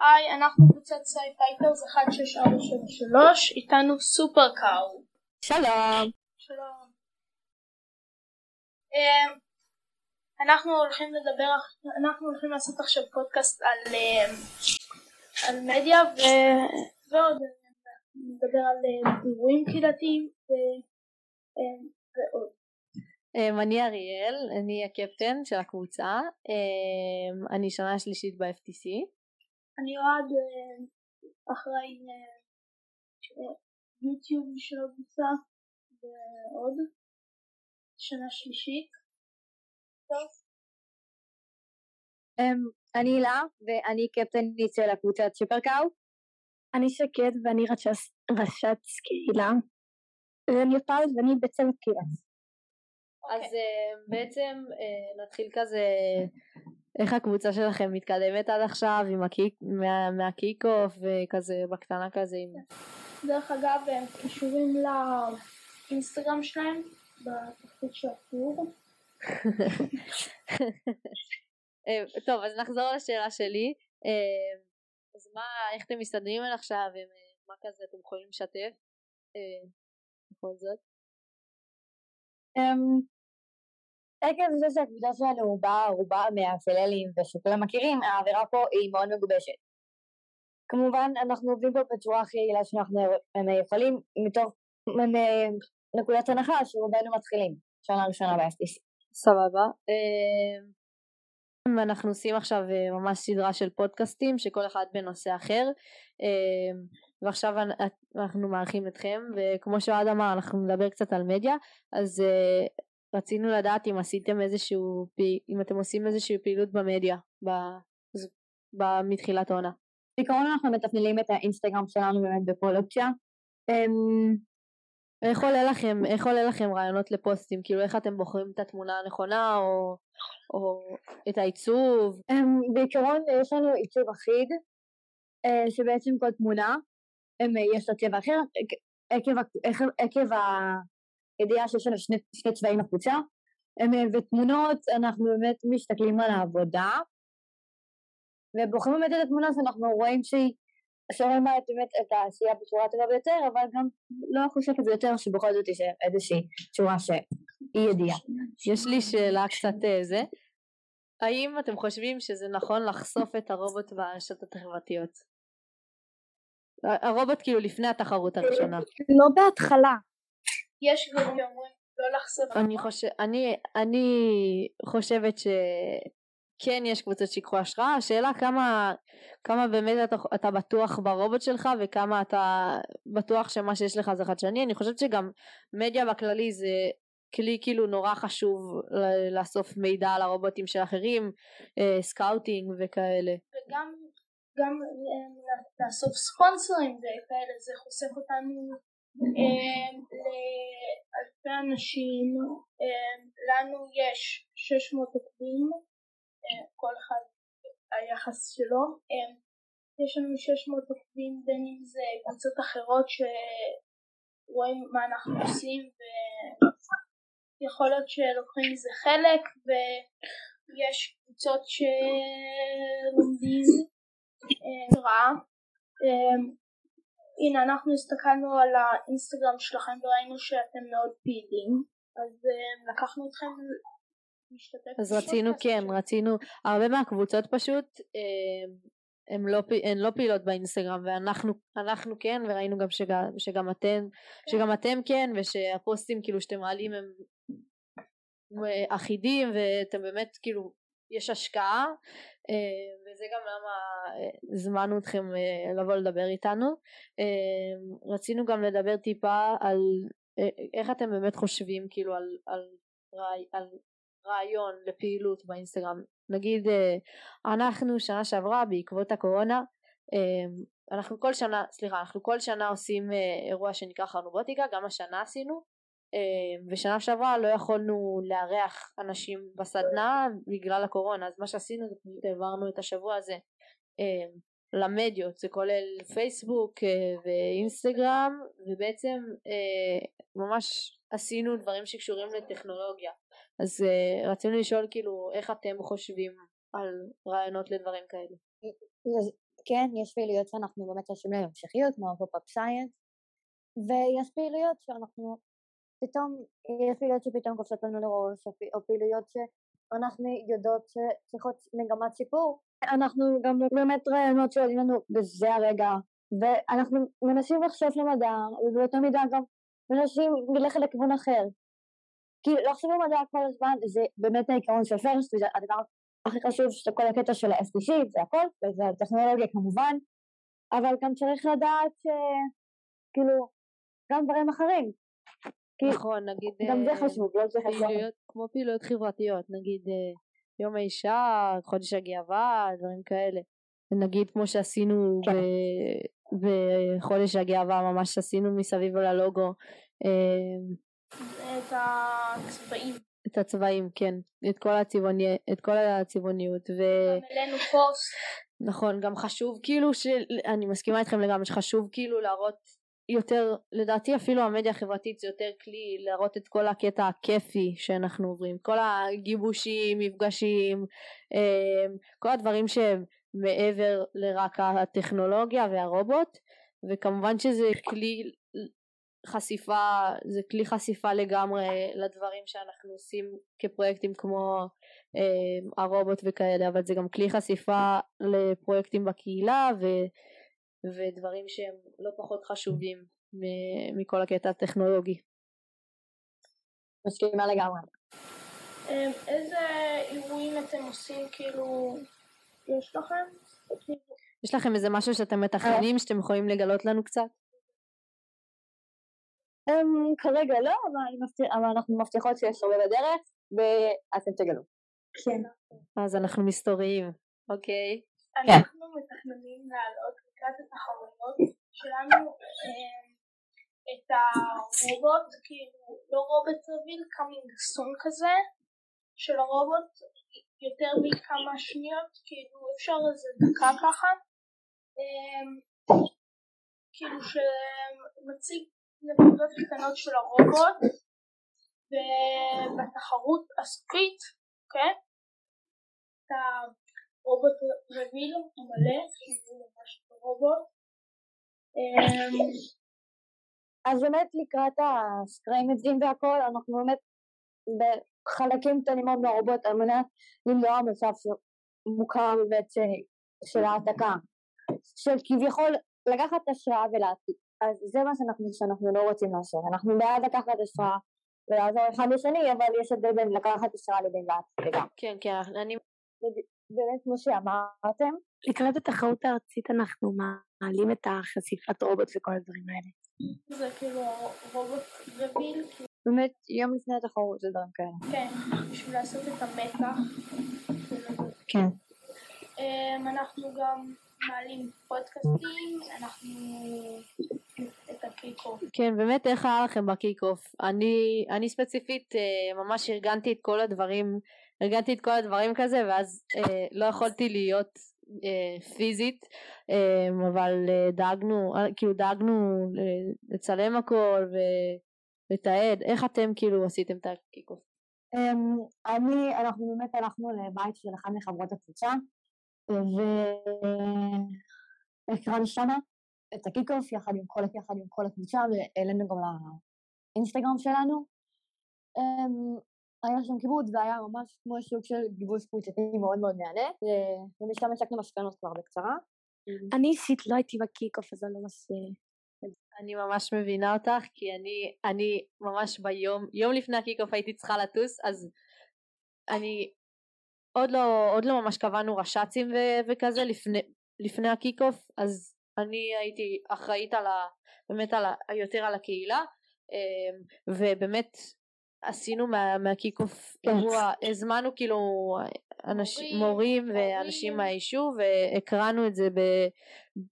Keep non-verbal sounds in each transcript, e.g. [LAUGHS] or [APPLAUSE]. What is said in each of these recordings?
היי, אנחנו קבוצת SciFighters 16473, איתנו Super Cow. שלום. שלום. אמ, אנחנו הולכים לדבר, אנחנו הולכים לעשות עכשיו פודקאסט על, אמ, על מדיה ו, ועוד נדבר על אמ, אירועים קהילתיים ועוד. אני אריאל, אני הקפטן של הקבוצה, אני שנה שלישית ב-FTC. אני אוהד אחראי יוטיוב של הקבוצה ועוד שנה שלישית. טוב. Um, אני הילה ואני קפטנית של הקבוצת סופרקאו. אני שקד ואני ראשת קהילה. ואני יפל ואני בצוות קהילה. אז uh, בעצם uh, נתחיל כזה איך הקבוצה שלכם מתקדמת עד עכשיו עם הקיק, מה, מהקיק אוף וכזה בקטנה כזה עם... דרך אגב הם קשורים לאינסטגרם שלהם בתחתית של הטור. אה, טוב אז נחזור לשאלה שלי. אה, אז מה איך אתם מסתדרים עד עכשיו מה כזה אתם יכולים לשתף? אה, בכל זאת. אמ, עקב זה שהקבוצה שלנו באה רובה מהפללים ושכולם מכירים העבירה פה היא מאוד מגובשת כמובן אנחנו עובדים פה בצורה הכי יעילה שאנחנו יכולים מתוך נקודת הנחה שרובנו מתחילים שנה ראשונה ב-FTC. סבבה. אמ, אנחנו עושים עכשיו אה, ממש סדרה של פודקאסטים שכל אחד בנושא אחר אמ, ועכשיו אנחנו מארחים אתכם וכמו שאוהד אמר אנחנו נדבר קצת על מדיה אז אה, רצינו לדעת אם עשיתם איזשהו אם אתם עושים איזושהי פעילות במדיה מתחילת העונה. בעיקרון אנחנו מתפנלים את האינסטגרם שלנו באמת בכל אופציה. אמ, איך עולה לכם, איך עולה לכם רעיונות לפוסטים? כאילו איך אתם בוחרים את התמונה הנכונה או, או את העיצוב? אמ, בעיקרון יש לנו עיצוב אחיד אה, שבעצם כל תמונה אה, יש לה צבע אחר עקב, עקב הידיעה שיש לנו שני, שני צבעים בקבוצה אה, ותמונות אנחנו באמת מסתכלים על העבודה ובוחרים באמת את התמונה שאנחנו רואים שהיא שומעים באמת את העשייה בצורה טובה ביותר, אבל גם לא חושבת את זה יותר שבכל זאת יש איזושהי צורה שהיא ידיעה. יש לי שאלה קצת זה. האם אתם חושבים שזה נכון לחשוף את הרובוט ברשתות החברתיות? הרובוט כאילו לפני התחרות הראשונה. לא בהתחלה. יש גם שאומרים לא לחשוף. אני, חושב, אני, אני חושבת ש... כן יש קבוצות שיקחו השראה, השאלה כמה, כמה באמת אתה, אתה בטוח ברובוט שלך וכמה אתה בטוח שמה שיש לך זה חדשני, אני חושבת שגם מדיה בכללי זה כלי כאילו נורא חשוב לאסוף מידע על הרובוטים של אחרים, אה, scouting וכאלה. וגם גם אה, לאסוף ספונסרים וכאלה זה חושף אותנו לאלפי אנשים, לנו יש 600 עוקבים כל אחד היחס שלו. יש לנו 600 עוקבים בין אם זה קבוצות אחרות שרואים מה אנחנו עושים ויכול להיות שלוקחים מזה חלק ויש קבוצות שלומדים רע. הנה אנחנו הסתכלנו על האינסטגרם שלכם וראינו שאתם מאוד פעילים אז אמ, לקחנו אתכם אז רצינו כן רצינו הרבה מהקבוצות פשוט הן לא, הן לא פעילות באינסטגרם ואנחנו אנחנו כן וראינו גם שגם, שגם אתם שגם אתם כן ושהפוסטים כאילו שאתם מעלים הם אחידים ואתם באמת כאילו יש השקעה וזה גם למה הזמנו אתכם לבוא לדבר איתנו. רצינו גם לדבר טיפה על איך אתם באמת חושבים כאילו על, על, על רעיון לפעילות באינסטגרם. נגיד אה, אנחנו שנה שעברה בעקבות הקורונה אה, אנחנו כל שנה סליחה אנחנו כל שנה עושים אה, אירוע שנקרא חרנובוטיקה גם השנה עשינו ושנה שעברה לא יכולנו לארח אנשים בסדנה בגלל הקורונה אז מה שעשינו זה פשוט העברנו את השבוע הזה למדיות זה כולל פייסבוק ואינסטגרם ובעצם ממש עשינו דברים שקשורים לטכנולוגיה אז uh, רצינו לשאול כאילו איך אתם חושבים על רעיונות לדברים כאלה. כן, יש פעילויות שאנחנו באמת חושבים להם המשכיות, כמו pop-up science, ויש פעילויות שאנחנו פתאום, יש פעילויות שפתאום קופצות לנו לראש, או פעילויות שאנחנו יודעות שצריכות מגמת שיפור. אנחנו גם באמת רעיונות שעולים לנו בזה הרגע, ואנחנו מנסים לחשוב למדע, ובאותה מידה גם מנסים ללכת לכיוון אחר. כי לחשוב במדע כל הזמן זה באמת העיקרון של פרסט, וזה הדבר הכי חשוב של כל הקטע של ה-SDC, זה הכל, וזה הטכנולוגיה כמובן, אבל גם צריך לדעת שכאילו גם דברים אחרים. נכון, נגיד גם זה אה, חשוב, לא זה חשוב. כמו פעילויות חברתיות, נגיד אה, יום האישה, חודש הגאווה, דברים כאלה. נגיד כמו שעשינו כן. בחודש הגאווה, ממש עשינו מסביב ללוגו. אה, את הצבעים. את הצבעים, כן. את כל, הצבעוני, את כל הצבעוניות. ו... גם אלינו פוסט. נכון, גם חשוב כאילו, ש... אני מסכימה איתכם לגמרי, שחשוב כאילו להראות יותר, לדעתי אפילו המדיה החברתית זה יותר כלי להראות את כל הקטע הכיפי שאנחנו עוברים, כל הגיבושים, מפגשים, אמ, כל הדברים שהם מעבר לרק הטכנולוגיה והרובוט, וכמובן שזה כלי חשיפה, זה כלי חשיפה לגמרי לדברים שאנחנו עושים כפרויקטים כמו אה, הרובוט וכאלה, אבל זה גם כלי חשיפה לפרויקטים בקהילה ו, ודברים שהם לא פחות חשובים מכל הקטע הטכנולוגי. מסכימה לגמרי. אמ, איזה אירועים אתם עושים כאילו, יש לכם? יש לכם איזה משהו שאתם מתכננים שאתם יכולים לגלות לנו קצת? Um, כרגע לא, אבל, אנחנו מבטיחות שיש הרבה בדרך ואתם תגלו. כן. אז אנחנו מסתוריים, אוקיי. אנחנו מתכננים לעלות לקראת התחרויות שלנו um, את הרובוט, כאילו לא רובוט רביל, קאמינג סון כזה, של הרובוט יותר מכמה שניות, כאילו אפשר איזה דקה ככה, um, כאילו שמציג נקודות קטנות של הרובוט ובתחרות הסופית, כן? את הרובוט רביל המלא, שזה ממש רובוט. אמ, אז באמת לקראת הסקריימג'ים והכל, אנחנו באמת בחלקים קטנים מאוד מהרובוט על מנת למנוע מצב שמוכר באמת של העתקה, של כביכול לקחת השראה ולהעתיק. אז זה מה שאנחנו, שאנחנו לא רוצים לעשות, אנחנו בעד לקחת השראה ולעזור אחד לשני, אבל יש הבדל בין לקחת השראה לבין להצליחה. כן, כן, אני... באמת כמו שאמרתם. לקראת התחרות הארצית אנחנו מעלים את החשיפת רובוט וכל הדברים האלה. זה כאילו robot reveal. באמת יום לפני התחרות זה דברים כאלה. כן, בשביל לעשות את המתח. כן. אמ, אנחנו גם מעלים פודקאסטים, אנחנו... את ה kick-off. כן, באמת איך היה לכם ב kick-off? אני, אני ספציפית אה, ממש ארגנתי את כל הדברים, ארגנתי את כל הדברים כזה, ואז אה, לא יכולתי להיות אה, פיזית, אה, אבל אה, דאגנו, אה, כאילו דאגנו לצלם הכל ולתעד, איך אתם כאילו עשיתם את ה kick-off? Um, אני, אנחנו באמת הלכנו לבית של אחת מחברות הקבוצה והקרנו שמה את ה kick-off יחד עם כל, יחד עם כל הקבוצה והעלינו גם לאינסטגרם שלנו. היה שם כיבוד והיה ממש כמו סוג של גיבוש קבוצתי מאוד מאוד מהנה ומשם השקנו משכנות כבר בקצרה. אני אישית לא הייתי ב kick-off אז אני לא ממש... אני ממש מבינה אותך כי אני, אני ממש ביום, יום לפני ה kick-off הייתי צריכה לטוס אז אני עוד לא, עוד לא ממש קבענו רש"צים ו- וכזה לפני, לפני ה kick-off אז אני הייתי אחראית על ה, באמת על ה, יותר על הקהילה אמ, ובאמת עשינו מה, מה kick-off כן. אירוע, הזמנו כאילו אנשים, מורים, מורים ואנשים מהיישוב והקרנו את זה ב,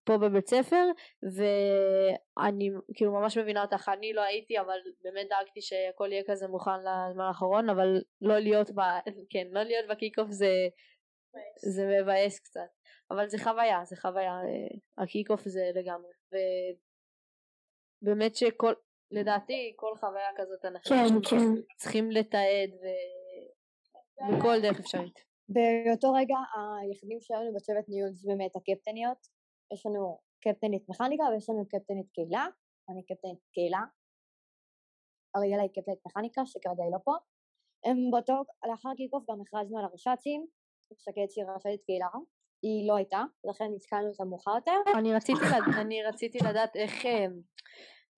פה בבית ספר ואני כאילו ממש מבינה אותך אני לא הייתי אבל באמת דאגתי שהכל יהיה כזה מוכן לזמן האחרון אבל לא להיות ב... כן לא להיות ב kick-off זה זה מבאס קצת. אבל זה חוויה זה חוויה ה kick-off זה לגמרי. ובאמת שכל לדעתי כל חוויה כזאת אנחנו כן, כן. צריכים לתעד ו... בכל דרך אפשרית באותו רגע היחידים שלנו בצוות ניהול זה באמת הקפטניות יש לנו קפטנית מכניקה ויש לנו קפטנית קהילה, אני קפטנית קהילה, אריאלה היא קפטנית מכניקה שכרגע היא לא פה. הם באותו, לאחר קיקוף גם הכרזנו על הרש"צים, שקד שהיא רש"צית קהילה, היא לא הייתה, לכן נתקלנו אותה מאוחר יותר. אני רציתי, לד... אני רציתי לדעת איך אה,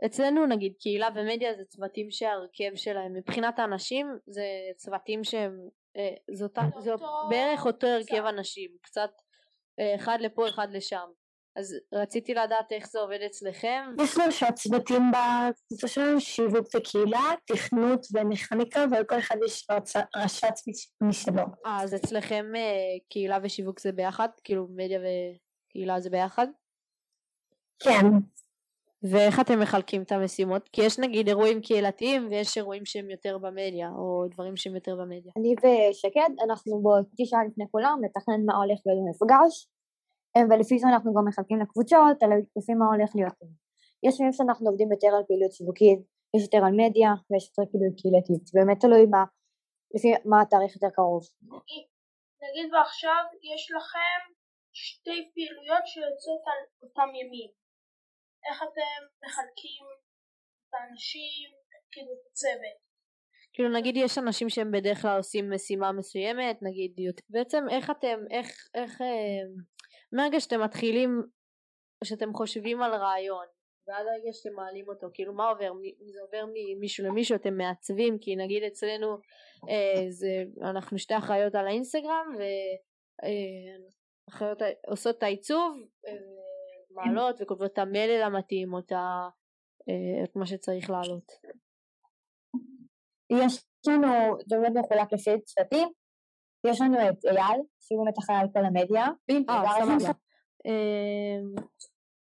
אצלנו נגיד קהילה ומדיה זה צוותים שההרכב שלהם מבחינת האנשים זה צוותים שהם אה, זאת, זה אותו בערך אותו הרכב קבוצה. אנשים קצת אה, אחד לפה אחד לשם. אז רציתי לדעת איך זה עובד אצלכם. יש שלושה צוותים בקבוצה שלנו, שיווק וקהילה, תכנות ומכניקה, ולכל אחד יש רצ- רש"ץ מש- משלו. אז אצלכם אה, קהילה ושיווק זה ביחד? כאילו מדיה וקהילה זה ביחד? כן, ואיך אתם מחלקים את המשימות כי יש נגיד אירועים קהילתיים ויש אירועים שהם יותר במדיה או דברים שהם יותר במדיה אני ושקד, אנחנו באותי שעה לפני כולם, לתכנן מה הולך באיזה מפגש, אה, ולפי זה אנחנו גם מחלקים לקבוצות, על לפי מה הולך להיות. יש ימים שאנחנו עובדים יותר על פעילות שיווקית, יש יותר על מדיה, ויש יותר פעילות קהילתית, באמת תלוי מה, לפי מה התאריך יותר קרוב. נגיד ועכשיו יש לכם שתי פעילויות שיוצאות על אותם ימים. איך אתם מחלקים את האנשים, כאילו את הצוות? כאילו נגיד יש אנשים שהם בדרך כלל עושים משימה מסוימת נגיד בעצם איך אתם איך איך אה, מהרגע שאתם מתחילים שאתם חושבים על רעיון ועד הרגע שאתם מעלים אותו כאילו מה עובר זה עובר ממישהו למישהו אתם מעצבים כי נגיד אצלנו אה, זה אנחנו שתי אחראיות על האינסטגרם ואחראיות עושות את העיצוב אה, מעלות וכותבות את המלל המתאים או את אה, את מה שצריך לעלות יש לנו, זה באמת מחולק לפי צוותים, יש לנו את אייל, שהוא באמת אחראי על כל המדיה, אה, סבבה. אמ,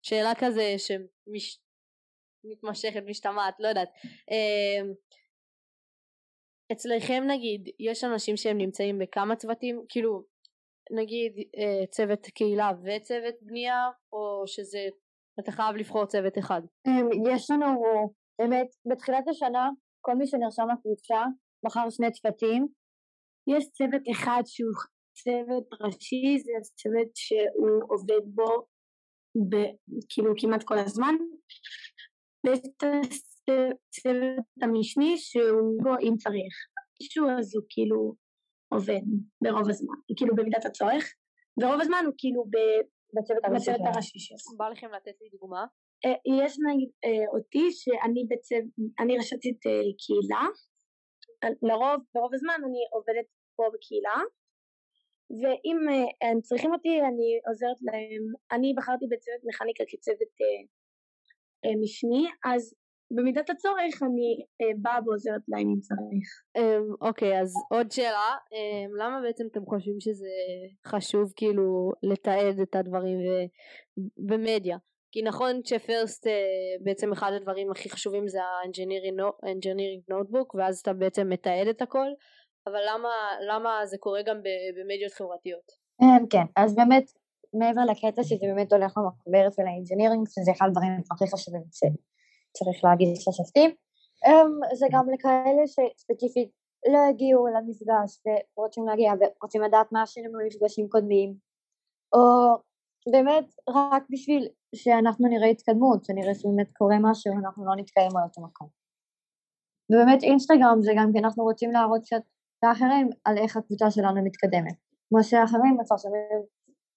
שאלה כזה שמתמשכת, משתמעת, לא יודעת. אמ, אצלכם נגיד, יש אנשים שהם נמצאים בכמה צוותים? כאילו, נגיד אה, צוות קהילה וצוות בנייה, או שזה, אתה חייב לבחור צוות אחד? אמ, יש לנו באמת בתחילת השנה כל מי שנרשם לקבוצה בחר שני צוותים יש צוות אחד שהוא צוות ראשי, זה צוות שהוא עובד בו ב- כאילו כמעט כל הזמן, ויש את הצוות המשני שהוא בו אם צריך. מישהו אז הוא כאילו עובד ברוב הזמן, כאילו במידת הצורך, ורוב הזמן הוא כאילו ב- בצוות הראשי בצוות שלנו. בא לכם לתת לי דוגמה? אה, יש נגיד אה, אותי שאני בצוות, אני רשתית אה, קהילה, לרוב, ברוב הזמן אני עובדת פה בקהילה, ואם הם צריכים אותי אני עוזרת להם, אני בחרתי בצוות מכניקה כצוות משני, אז במידת הצורך אני אה, באה ועוזרת להם אם צריך. אמ, אוקיי אז עוד שאלה אמ, למה בעצם אתם חושבים שזה חשוב כאילו לתעד את הדברים במדיה כי נכון ש FIRST אה, בעצם אחד הדברים הכי חשובים זה ה-engineering notebook ואז אתה בעצם מתעד את הכל אבל למה, למה זה קורה גם במדיות חברתיות אמ, כן, אז באמת מעבר לקטע שזה באמת הולך למחברת של ה engineering, שזה אחד הדברים הכי חשובים שצריך להגיד לשופטים, אמ, זה גם לכאלה שספציפית לא הגיעו למפגש ורוצים להגיע ורוצים לדעת מה עשינו במפגשים קודמים, או באמת רק בשביל שאנחנו נראה התקדמות, שנראה שבאמת קורה משהו, אנחנו לא נתקיים על אותו מקום. ובאמת אינסטגרם זה גם כי אנחנו רוצים להראות קצת לאחרים על איך הקבוצה שלנו מתקדמת. כמו שאחרים מפרסמים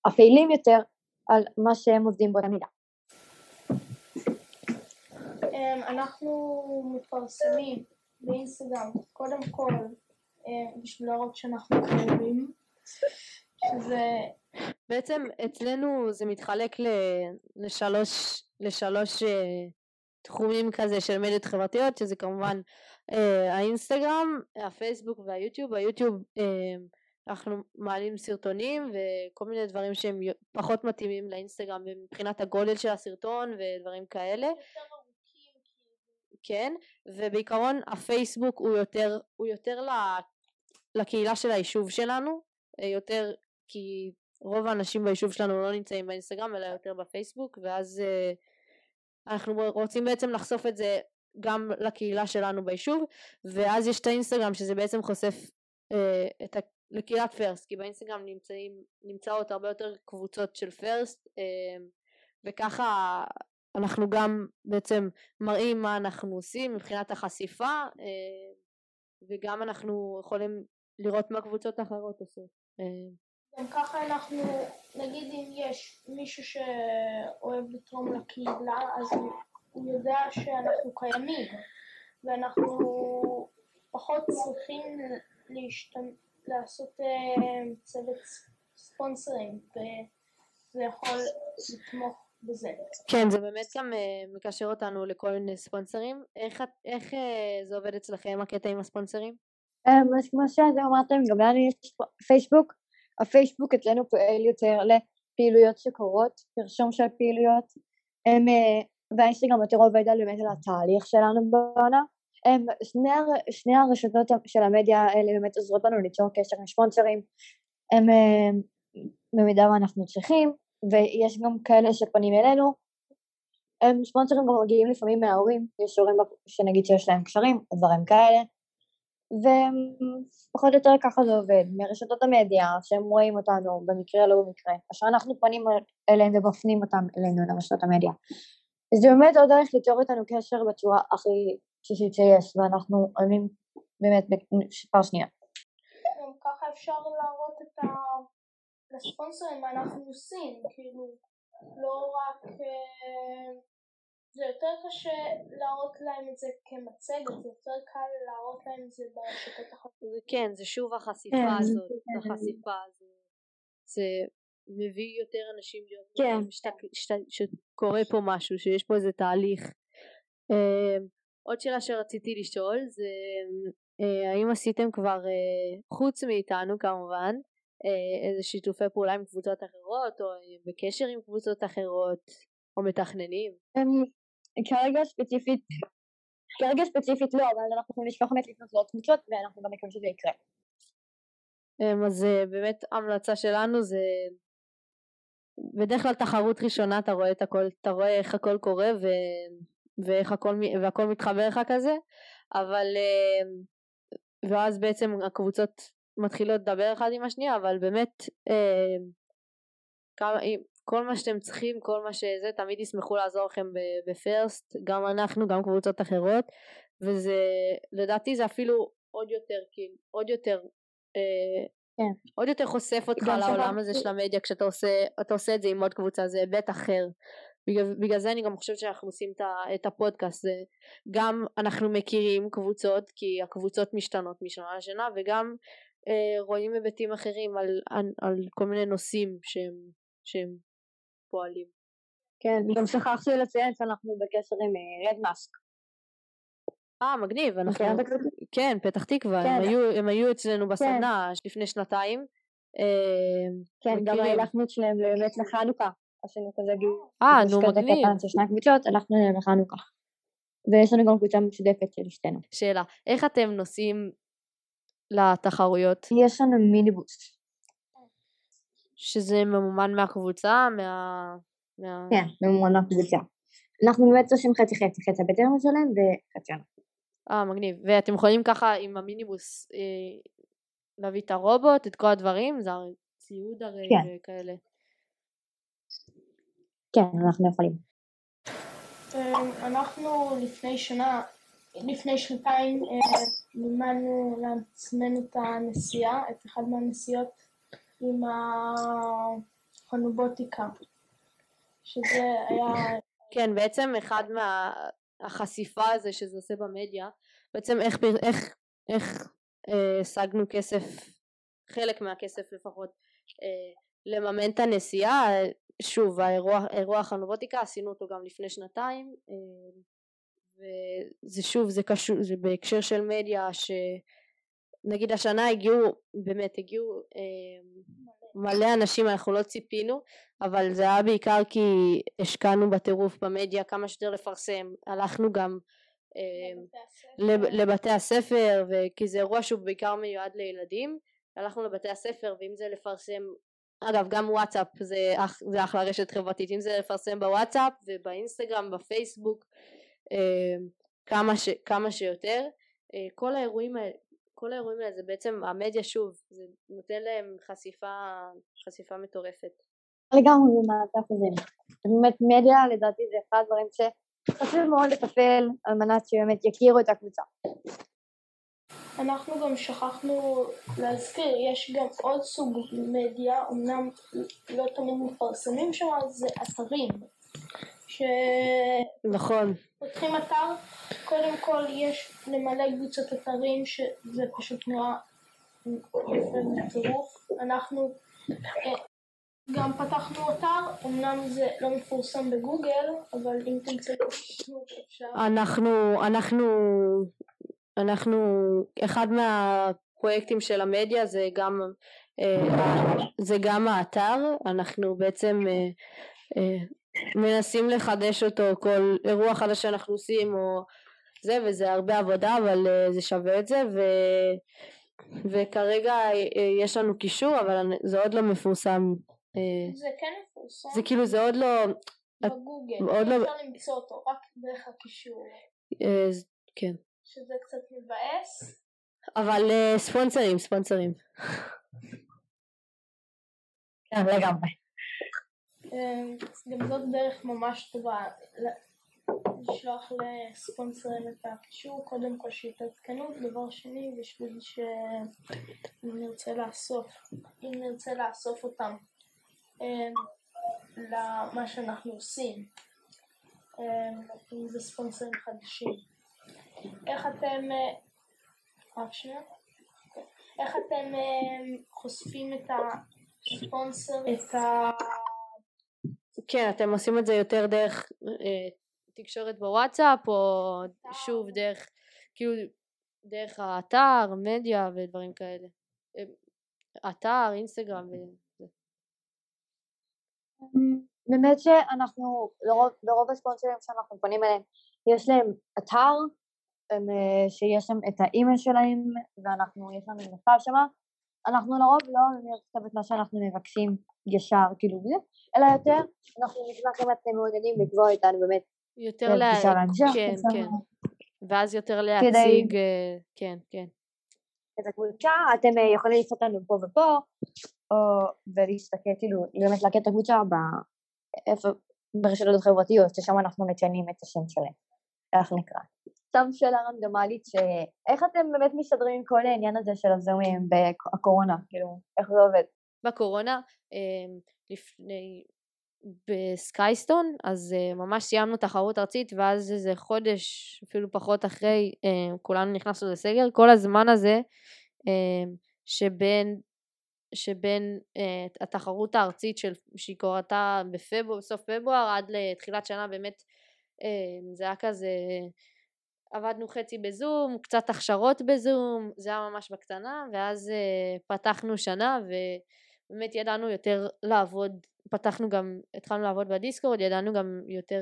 הפעילים יותר על מה שהם עובדים באותה מידה. אנחנו מפרסמים באינסטגרם קודם כל אמ, בשביל להראות שאנחנו קרובים, שזה בעצם אצלנו זה מתחלק לשלוש, לשלוש אה, תחומים כזה של מדיות חברתיות שזה כמובן אה, האינסטגרם, הפייסבוק והיוטיוב, היוטיוב אה, אנחנו מעלים סרטונים וכל מיני דברים שהם פחות מתאימים לאינסטגרם מבחינת הגודל של הסרטון ודברים כאלה. כן ובעיקרון הפייסבוק הוא יותר הוא יותר לקהילה של היישוב שלנו אה, יותר כי רוב האנשים ביישוב שלנו לא נמצאים באינסטגרם אלא יותר בפייסבוק ואז אה, אנחנו רוצים בעצם לחשוף את זה גם לקהילה שלנו ביישוב ואז יש את האינסטגרם שזה בעצם חושף אה, את ה... לקהילת פרסט כי באינסטגרם נמצאים נמצאות הרבה יותר קבוצות של פרסט אה, וככה אנחנו גם בעצם מראים מה אנחנו עושים מבחינת החשיפה אה, וגם אנחנו יכולים לראות מה קבוצות אחרות עושות. אה, גם ככה אנחנו, נגיד אם יש מישהו שאוהב לתרום לקהילה, אז הוא יודע שאנחנו קיימים, ואנחנו פחות צריכים להשתמ... לעשות uh, צוות ספונסרים, וזה יכול לתמוך בזה. כן, זה באמת גם uh, מקשר אותנו לכל מיני ספונסרים. איך, איך uh, זה עובד אצלכם, הקטע עם הספונסרים? אז כמו שאתם אמרתם, גם לנו יש פייסבוק, הפייסבוק אצלנו פועל יותר לפעילויות שקורות, פרשום של פעילויות, הם, אה, והאינסטגרם יותר עובד על באמת על התהליך שלנו בעונה. הם, שני, שני הרשתות של המדיה האלה באמת עוזרות לנו ליצור קשר עם ספונסרים, הם אה, במידה ואנחנו צריכים, ויש גם כאלה שפונים אלינו, הם ספונסרים גם מגיעים לפעמים מההורים, יש הורים שנגיד שיש להם קשרים, דברים כאלה, ופחות או יותר ככה זה עובד, מרשתות המדיה שהם רואים אותנו במקרה לא במקרה, אשר אנחנו פונים אליהם ומפנים אותם אלינו לרשתות המדיה. זה באמת עוד דרך ליצור איתנו קשר בצורה הכי בסיסית שיש, ואנחנו עונים באמת בפעם שנייה. גם ככה אפשר להראות את ה... לספונסרים מה אנחנו עושים, כאילו לא רק אה, זה יותר קשה להראות להם את זה כמצגת, זה יותר קל להראות להם את זה ברשתות החדשות. כן, זה שוב החשיפה כן, הזאת, כן. החשיפה הזאת. זה מביא יותר אנשים להיות כן. שקורה פה משהו, שיש פה איזה תהליך. אה, עוד שאלה שרציתי לשאול זה אה, האם עשיתם כבר, אה, חוץ מאיתנו כמובן, איזה שיתופי פעולה עם קבוצות אחרות או בקשר עם קבוצות אחרות או מתכננים? כרגע ספציפית, כרגע ספציפית לא, אבל אנחנו נשמח באמת לפנות לעוד קבוצות ואנחנו גם מקווים שזה יקרה. אמ, אז אה, באמת המלצה שלנו זה בדרך כלל תחרות ראשונה אתה רואה את הכל, אתה רואה איך הכל קורה ו... ואיך הכל, והכל מתחבר לך כזה, אבל אמ, ואז בעצם הקבוצות מתחילות לדבר אחד עם השנייה, אבל באמת אמ, כמה, כל מה שאתם צריכים, כל מה שזה, תמיד ישמחו לעזור לכם בפרסט, גם אנחנו, גם קבוצות אחרות, וזה, לדעתי זה אפילו עוד יותר, כאילו, עוד יותר, אה, כן. עוד יותר חושף אותך לעולם הזה של המדיה כשאתה עושה, עושה את זה עם עוד קבוצה, זה היבט אחר. בגלל, בגלל זה אני גם חושבת שאנחנו עושים את הפודקאסט, זה גם אנחנו מכירים קבוצות, כי הקבוצות משתנות משנה לשנה, וגם אה, רואים היבטים אחרים על, על, על כל מיני נושאים שהם, שהם פועלים. כן, גם [LAUGHS] שכחתי לציין שאנחנו בקשר עם רד אה, מאסק. אה, מגניב, אנחנו... כן, פתח תקווה, הם, כן. היו, הם היו אצלנו כן. בסדנה כן. לפני שנתיים. אה, כן, גם הלכנו אצלם באמת לחנוכה. עשינו כזה גיל. אה, נו, מגניב. של שני קבוצות, הלכנו לחנוכה. ויש לנו גם קבוצה משותפת של שתינו. שאלה, איך אתם נוסעים לתחרויות? יש לנו מיניבוס. שזה ממומן מהקבוצה? מה... מה... כן, ממומן מהקבוצה. אנחנו באמת עושים חצי חצי, חצי הבטר משלם וחצי אנחנו. אה, מגניב. ואתם יכולים ככה עם המיניבוס אה, להביא את הרובוט, את כל הדברים? זה הרי ציוד הרי כן. וכאלה. כן, אנחנו יכולים. אה, אנחנו לפני שנה, לפני שנתיים אה, מימנו לעצמנו את הנסיעה, את אחד מהנסיעות עם החנובוטיקה, שזה היה... כן, בעצם אחד מהחשיפה הזה שזה עושה במדיה, בעצם איך, איך, איך אה, השגנו כסף, חלק מהכסף לפחות, אה, לממן את הנסיעה, שוב האירוע, אירוע החנובוטיקה עשינו אותו גם לפני שנתיים אה, וזה שוב זה קשור זה בהקשר של מדיה ש... נגיד השנה הגיעו, באמת הגיעו אה, מלא. אנשים, אנחנו לא ציפינו, אבל זה היה בעיקר כי השקענו בטירוף במדיה כמה שיותר לפרסם, הלכנו גם אה, לבתי, לבתי הספר, וכי זה אירוע שהוא בעיקר מיועד לילדים, הלכנו לבתי הספר ואם זה לפרסם אגב גם וואטסאפ זה, זה אחלה רשת חברתית. אם זה לפרסם בוואטסאפ ובאינסטגרם בפייסבוק כמה, ש, כמה שיותר אה, כל האירועים האלה כל האירועים האלה זה בעצם המדיה שוב זה נותן להם חשיפה חשיפה מטורפת. לגמרי במעט אחוזים. באמת מדיה לדעתי זה אחד הדברים שחשוב מאוד לטפל על מנת שבאמת יכירו את הקבוצה. אנחנו גם שכחנו להזכיר, יש גם עוד סוג מדיה, אמנם לא תמיד מפרסמים שם, זה אתרים. נכון. פותחים אתר, קודם כל יש למלא קבוצת אתרים שזה פשוט נראה יפה בטירוף. אנחנו אה, גם פתחנו אתר, אמנם זה לא מפורסם בגוגל, אבל אם תמצאו אפשר. אנחנו, אנחנו, אנחנו, אחד מהפרויקטים של המדיה זה גם, אה, זה גם האתר, אנחנו בעצם אה, מנסים לחדש אותו כל אירוע חדש שאנחנו עושים או זה וזה הרבה עבודה אבל זה שווה את זה ו... וכרגע יש לנו קישור אבל זה עוד לא מפורסם אה, זה כן מפורסם. זה כאילו זה עוד לא... בגוגל, עוד לא... אפשר למצוא אותו רק דרך הקישור. אה, כן. שזה קצת מבאס. אבל אה, ספונסרים, ספונסרים. כן, לגמרי. גם זאת דרך ממש טובה לשלוח לספונסרים את הקישור, קודם כל שיתעדכנו, דבר שני בשביל שאם נרצה לאסוף, אם נרצה לאסוף אותם אמ, למה שאנחנו עושים, אמ, אם זה ספונסרים חדשים. איך אתם, אה, רק שנייה, איך אתם אמ, חושפים את הספונסר, את ה... כן, אתם עושים את זה יותר דרך אה, תקשורת בוואטסאפ, או שוב דרך, כאילו, דרך האתר, מדיה ודברים כאלה. אתר, אינסטגרם באמת שאנחנו, לרוב, לרוב הספונסרים שאנחנו פונים אליהם, יש להם אתר הם, אה, שיש שם את האימייל שלהם ואנחנו, יש לנו מכתב שם, אנחנו לרוב לא נכתב את מה שאנחנו מבקשים ישר כאילו אלא יותר אנחנו נשמח אם אתם מעוניינים לקבוע איתנו באמת יותר לה... כן, כן, ואז יותר להציג, אה, כן, כן. את הקבוצה, אתם אה, יכולים לצפות לנו פה ופה, או, ולהסתכל, כאילו, באמת להכיר את הקבוצה ברשתות החברתיות, ששם אנחנו מציינים את השם שלהם, איך נקרא. סתם שאלה רנדומלית, שאיך אתם באמת מסתדרים עם כל העניין הזה של הזומים בקורונה, כאילו, איך זה עובד? בקורונה, אמ, לפני, בסקייסטון, אז uh, ממש סיימנו תחרות ארצית, ואז איזה חודש, אפילו פחות אחרי, uh, כולנו נכנסנו לסגר. כל הזמן הזה, uh, שבין שבין uh, התחרות הארצית של, שהיא קורתה בפברואר, בסוף פברואר עד לתחילת שנה באמת uh, זה היה כזה עבדנו חצי בזום, קצת הכשרות בזום, זה היה ממש בקטנה ואז uh, פתחנו שנה ובאמת ידענו יותר לעבוד, פתחנו גם, התחלנו לעבוד בדיסקורד, ידענו גם יותר,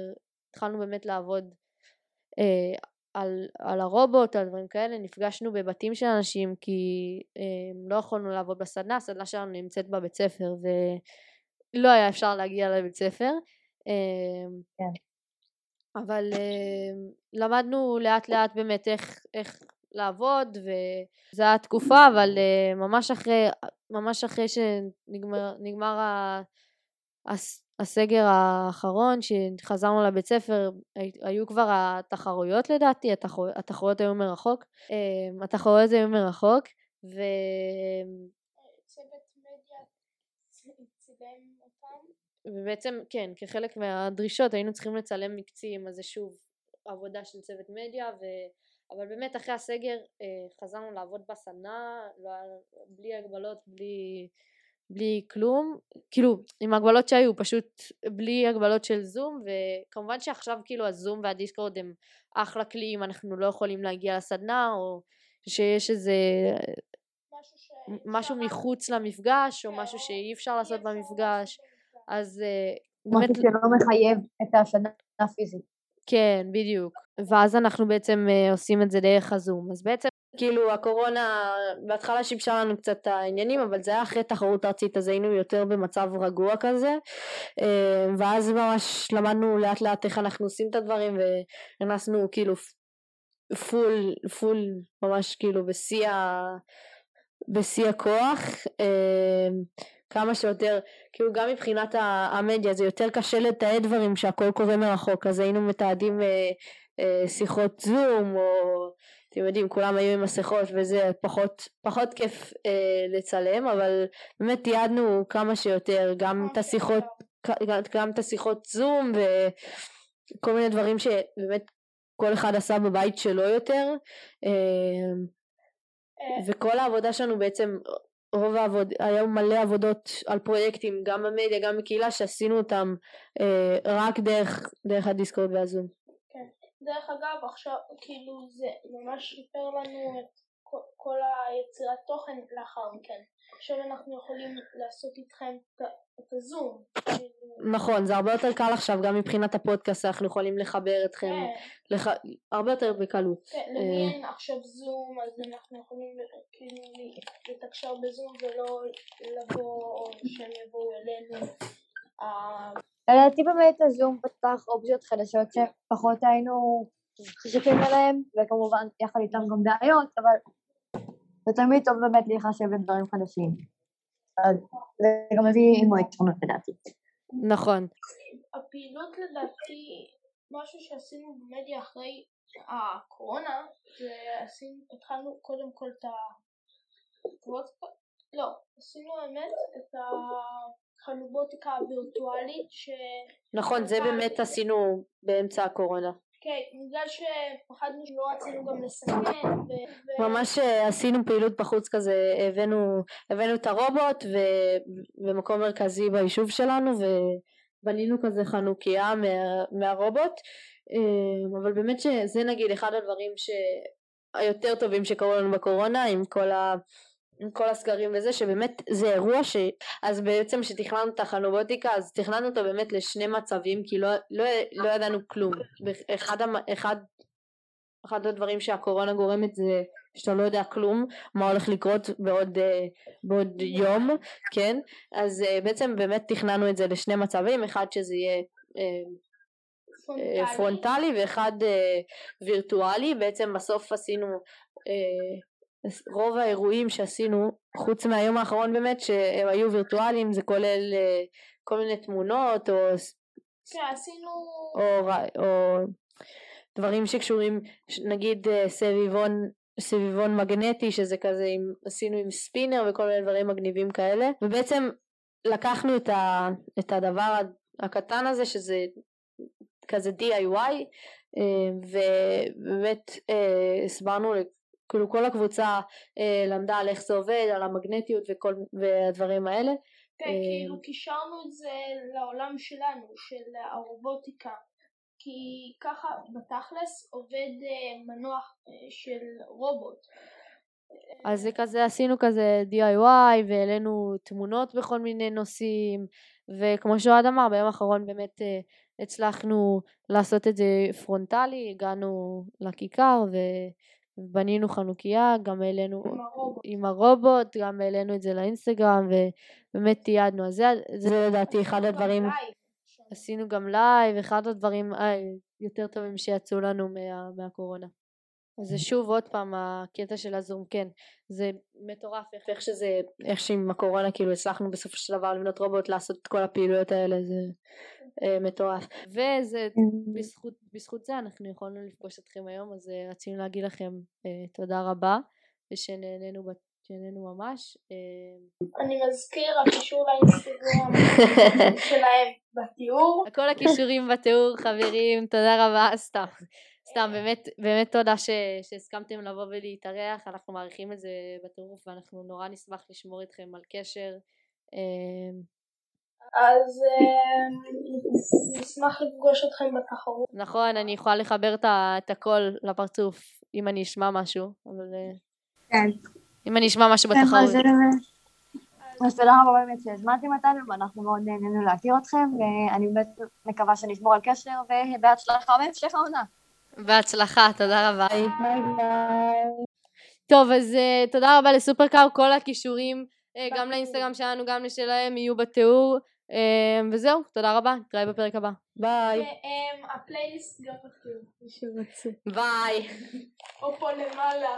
התחלנו באמת לעבוד uh, על, על הרובוט, על דברים כאלה, נפגשנו בבתים של אנשים כי אה, לא יכולנו לעבוד בסדנה, הסדנה שלנו נמצאת בבית ספר ולא היה אפשר להגיע לבית ספר. אה, כן. אבל אה, למדנו לאט לאט באמת איך, איך לעבוד וזו הייתה תקופה אבל אה, ממש אחרי ממש אחרי שנגמר ה, הסגר האחרון שחזרנו לבית ספר היו כבר התחרויות לדעתי, התחרויות, התחרויות היו מרחוק, אמ, התחרויות היו מרחוק ו... ובעצם כן כחלק מהדרישות היינו צריכים לצלם מקצים אז זה שוב עבודה של צוות מדיה ו... אבל באמת אחרי הסגר אה, חזרנו לעבוד בסדנה לא בלי הגבלות בלי בלי כלום, כאילו עם הגבלות שהיו, פשוט בלי הגבלות של זום וכמובן שעכשיו כאילו הזום והדיסקורד הם אחלה כלי אם אנחנו לא יכולים להגיע לסדנה או שיש איזה משהו, ש... משהו מחוץ למפגש או משהו שאי אפשר לעשות במפגש. אז אה, באמת... משהו שלא מחייב את הסדנה הפיזית. כן בדיוק. ואז אנחנו בעצם אה, עושים את זה דרך הזום. אז בעצם כאילו הקורונה בהתחלה שיבשה לנו קצת את העניינים אבל זה היה אחרי תחרות ארצית אז היינו יותר במצב רגוע כזה. אה, ואז ממש למדנו לאט לאט איך אנחנו עושים את הדברים ונכנסנו כאילו פול פול ממש כאילו בשיא ה... בשיא הכוח. אה, כמה שיותר, כאילו גם מבחינת המדיה זה יותר קשה לתעד דברים שהכל קורה מרחוק, אז היינו מתעדים אה, אה, שיחות זום או אתם יודעים כולם היו עם מסכות וזה פחות, פחות כיף אה, לצלם אבל באמת תיעדנו כמה שיותר גם את השיחות גם את השיחות זום וכל מיני דברים שבאמת כל אחד עשה בבית שלו יותר אה, וכל העבודה שלנו בעצם רוב העבוד, היה מלא עבודות על פרויקטים גם במדיה גם בקהילה שעשינו אותם אה, רק דרך, דרך הדיסקורד והזום. כן. דרך אגב עכשיו כאילו זה ממש שיפר לנו את כל היצירת תוכן לאחר מכן. עכשיו אנחנו יכולים לעשות איתכם את הזום. נכון, זה הרבה יותר קל עכשיו גם מבחינת הפודקאסט אנחנו יכולים לחבר אתכם כן. לח... הרבה יותר בקלות. כן, למי אה, אין עכשיו זום אז אנחנו יכולים כאילו לתקשר בזום ולא לבוא או שהם יבואו אלינו. אה, לדעתי באמת הזום פתח אופציות חדשות שפחות היינו חשופים אליהם וכמובן יחד איתם גם בעיות אבל זה תמיד טוב באמת להיחשב לדברים חדשים. אז זה גם מביא עמו יתרונות לדעתי. נכון. הפעילות לדעתי, משהו שעשינו במדיה אחרי הקורונה, זה עשינו, התחלנו קודם כל את ה... לא, עשינו באמת את החלובוטיקה הווירטואלית ש... נכון, זה באמת עשינו באמצע הקורונה. כן, בגלל שפחדנו שלא רצינו גם לסכן. ו... ממש אה, עשינו פעילות בחוץ כזה, הבאנו, הבאנו את הרובוט ו... במקום מרכזי ביישוב שלנו ובנינו כזה חנוכיה מה... מהרובוט, אה, אבל באמת שזה נגיד אחד הדברים שהיותר טובים שקרו לנו בקורונה עם כל ה... עם כל הסגרים וזה שבאמת זה אירוע ש... אז בעצם כשתכננו את החנובוטיקה אז תכננו אותו באמת לשני מצבים כי לא, לא, לא ידענו כלום. אחד, אחד, אחד הדברים שהקורונה גורמת זה שאתה לא יודע כלום מה הולך לקרות בעוד, אה, בעוד יום כן? אז אה, בעצם באמת תכננו את זה לשני מצבים אחד שזה יהיה פרונטלי, אה, פרונטלי ואחד וירטואלי. בעצם בסוף עשינו רוב האירועים שעשינו חוץ מהיום האחרון באמת שהם היו וירטואליים זה כולל uh, כל מיני תמונות או כן עשינו או, או דברים שקשורים נגיד uh, סביבון סביבון מגנטי שזה כזה עם, עשינו עם ספינר וכל מיני דברים מגניבים כאלה. ובעצם לקחנו את, ה, את הדבר הקטן הזה שזה כזה DIY אה, ובאמת הסברנו כאילו כל הקבוצה אה, למדה על איך זה עובד, על המגנטיות וכל, והדברים האלה. כן, אה, כאילו קישרנו את זה לעולם שלנו, של הרובוטיקה, כי ככה בתכלס עובד אה, מנוח אה, של רובוט. אז זה כזה עשינו כזה DIY והעלינו תמונות בכל מיני נושאים וכמו שאוהד אמר ביום האחרון באמת אה, הצלחנו לעשות את זה פרונטלי הגענו לכיכר ו... בנינו חנוכיה, גם העלינו עם הרובוט. עם הרובוט, גם העלינו את זה לאינסטגרם ובאמת תיעדנו, אז זה, זה לדעתי אחד הדברים, עשינו גם לייב, אחד הדברים היותר טובים שיצאו לנו מה, מהקורונה. זה שוב עוד פעם הקטע של הזום כן זה מטורף איך, איך שזה איך שעם הקורונה כאילו הצלחנו בסופו של דבר לבנות רובוט לעשות את כל הפעילויות האלה זה אה, מטורף. וזה בזכות, בזכות זה אנחנו יכולנו לפגוש אתכם היום אז אה, רצינו להגיד לכם אה, תודה רבה ושנהנינו שנהנינו ממש אה, אני מזכיר הקישור לאינסטגרם [LAUGHS] שלהם בתיאור כל הכישורים בתיאור חברים תודה רבה סתם סתם באמת באמת תודה ש, שהסכמתם לבוא ולהתארח אנחנו מעריכים את זה בטירוף ואנחנו נורא נשמח לשמור איתכם על קשר אה, אז אה, נשמח לפגוש אתכם בתחרות. נכון, אני יכולה לחבר את הכל לפרצוף אם אני אשמע משהו, אבל... אה, כן. אם אני אשמע משהו כן, בתחרות. אז תודה רבה באמת שהזמנתם אותנו ואנחנו מאוד נהנינו להכיר אתכם ואני באמת מקווה שנשמור על קשר ובהצלחה בהמשך העונה. בהצלחה, תודה רבה. ביי ביי. טוב, אז תודה רבה לסופרקאר, כל הקישורים גם לאינסטגרם שלנו, גם לשלהם, יהיו בתיאור. אמ, וזהו, תודה רבה, נתראה בפרק הבא. ביי. הפלייליסט גם בתיאור, מי שרוצה. ביי. או פה למעלה.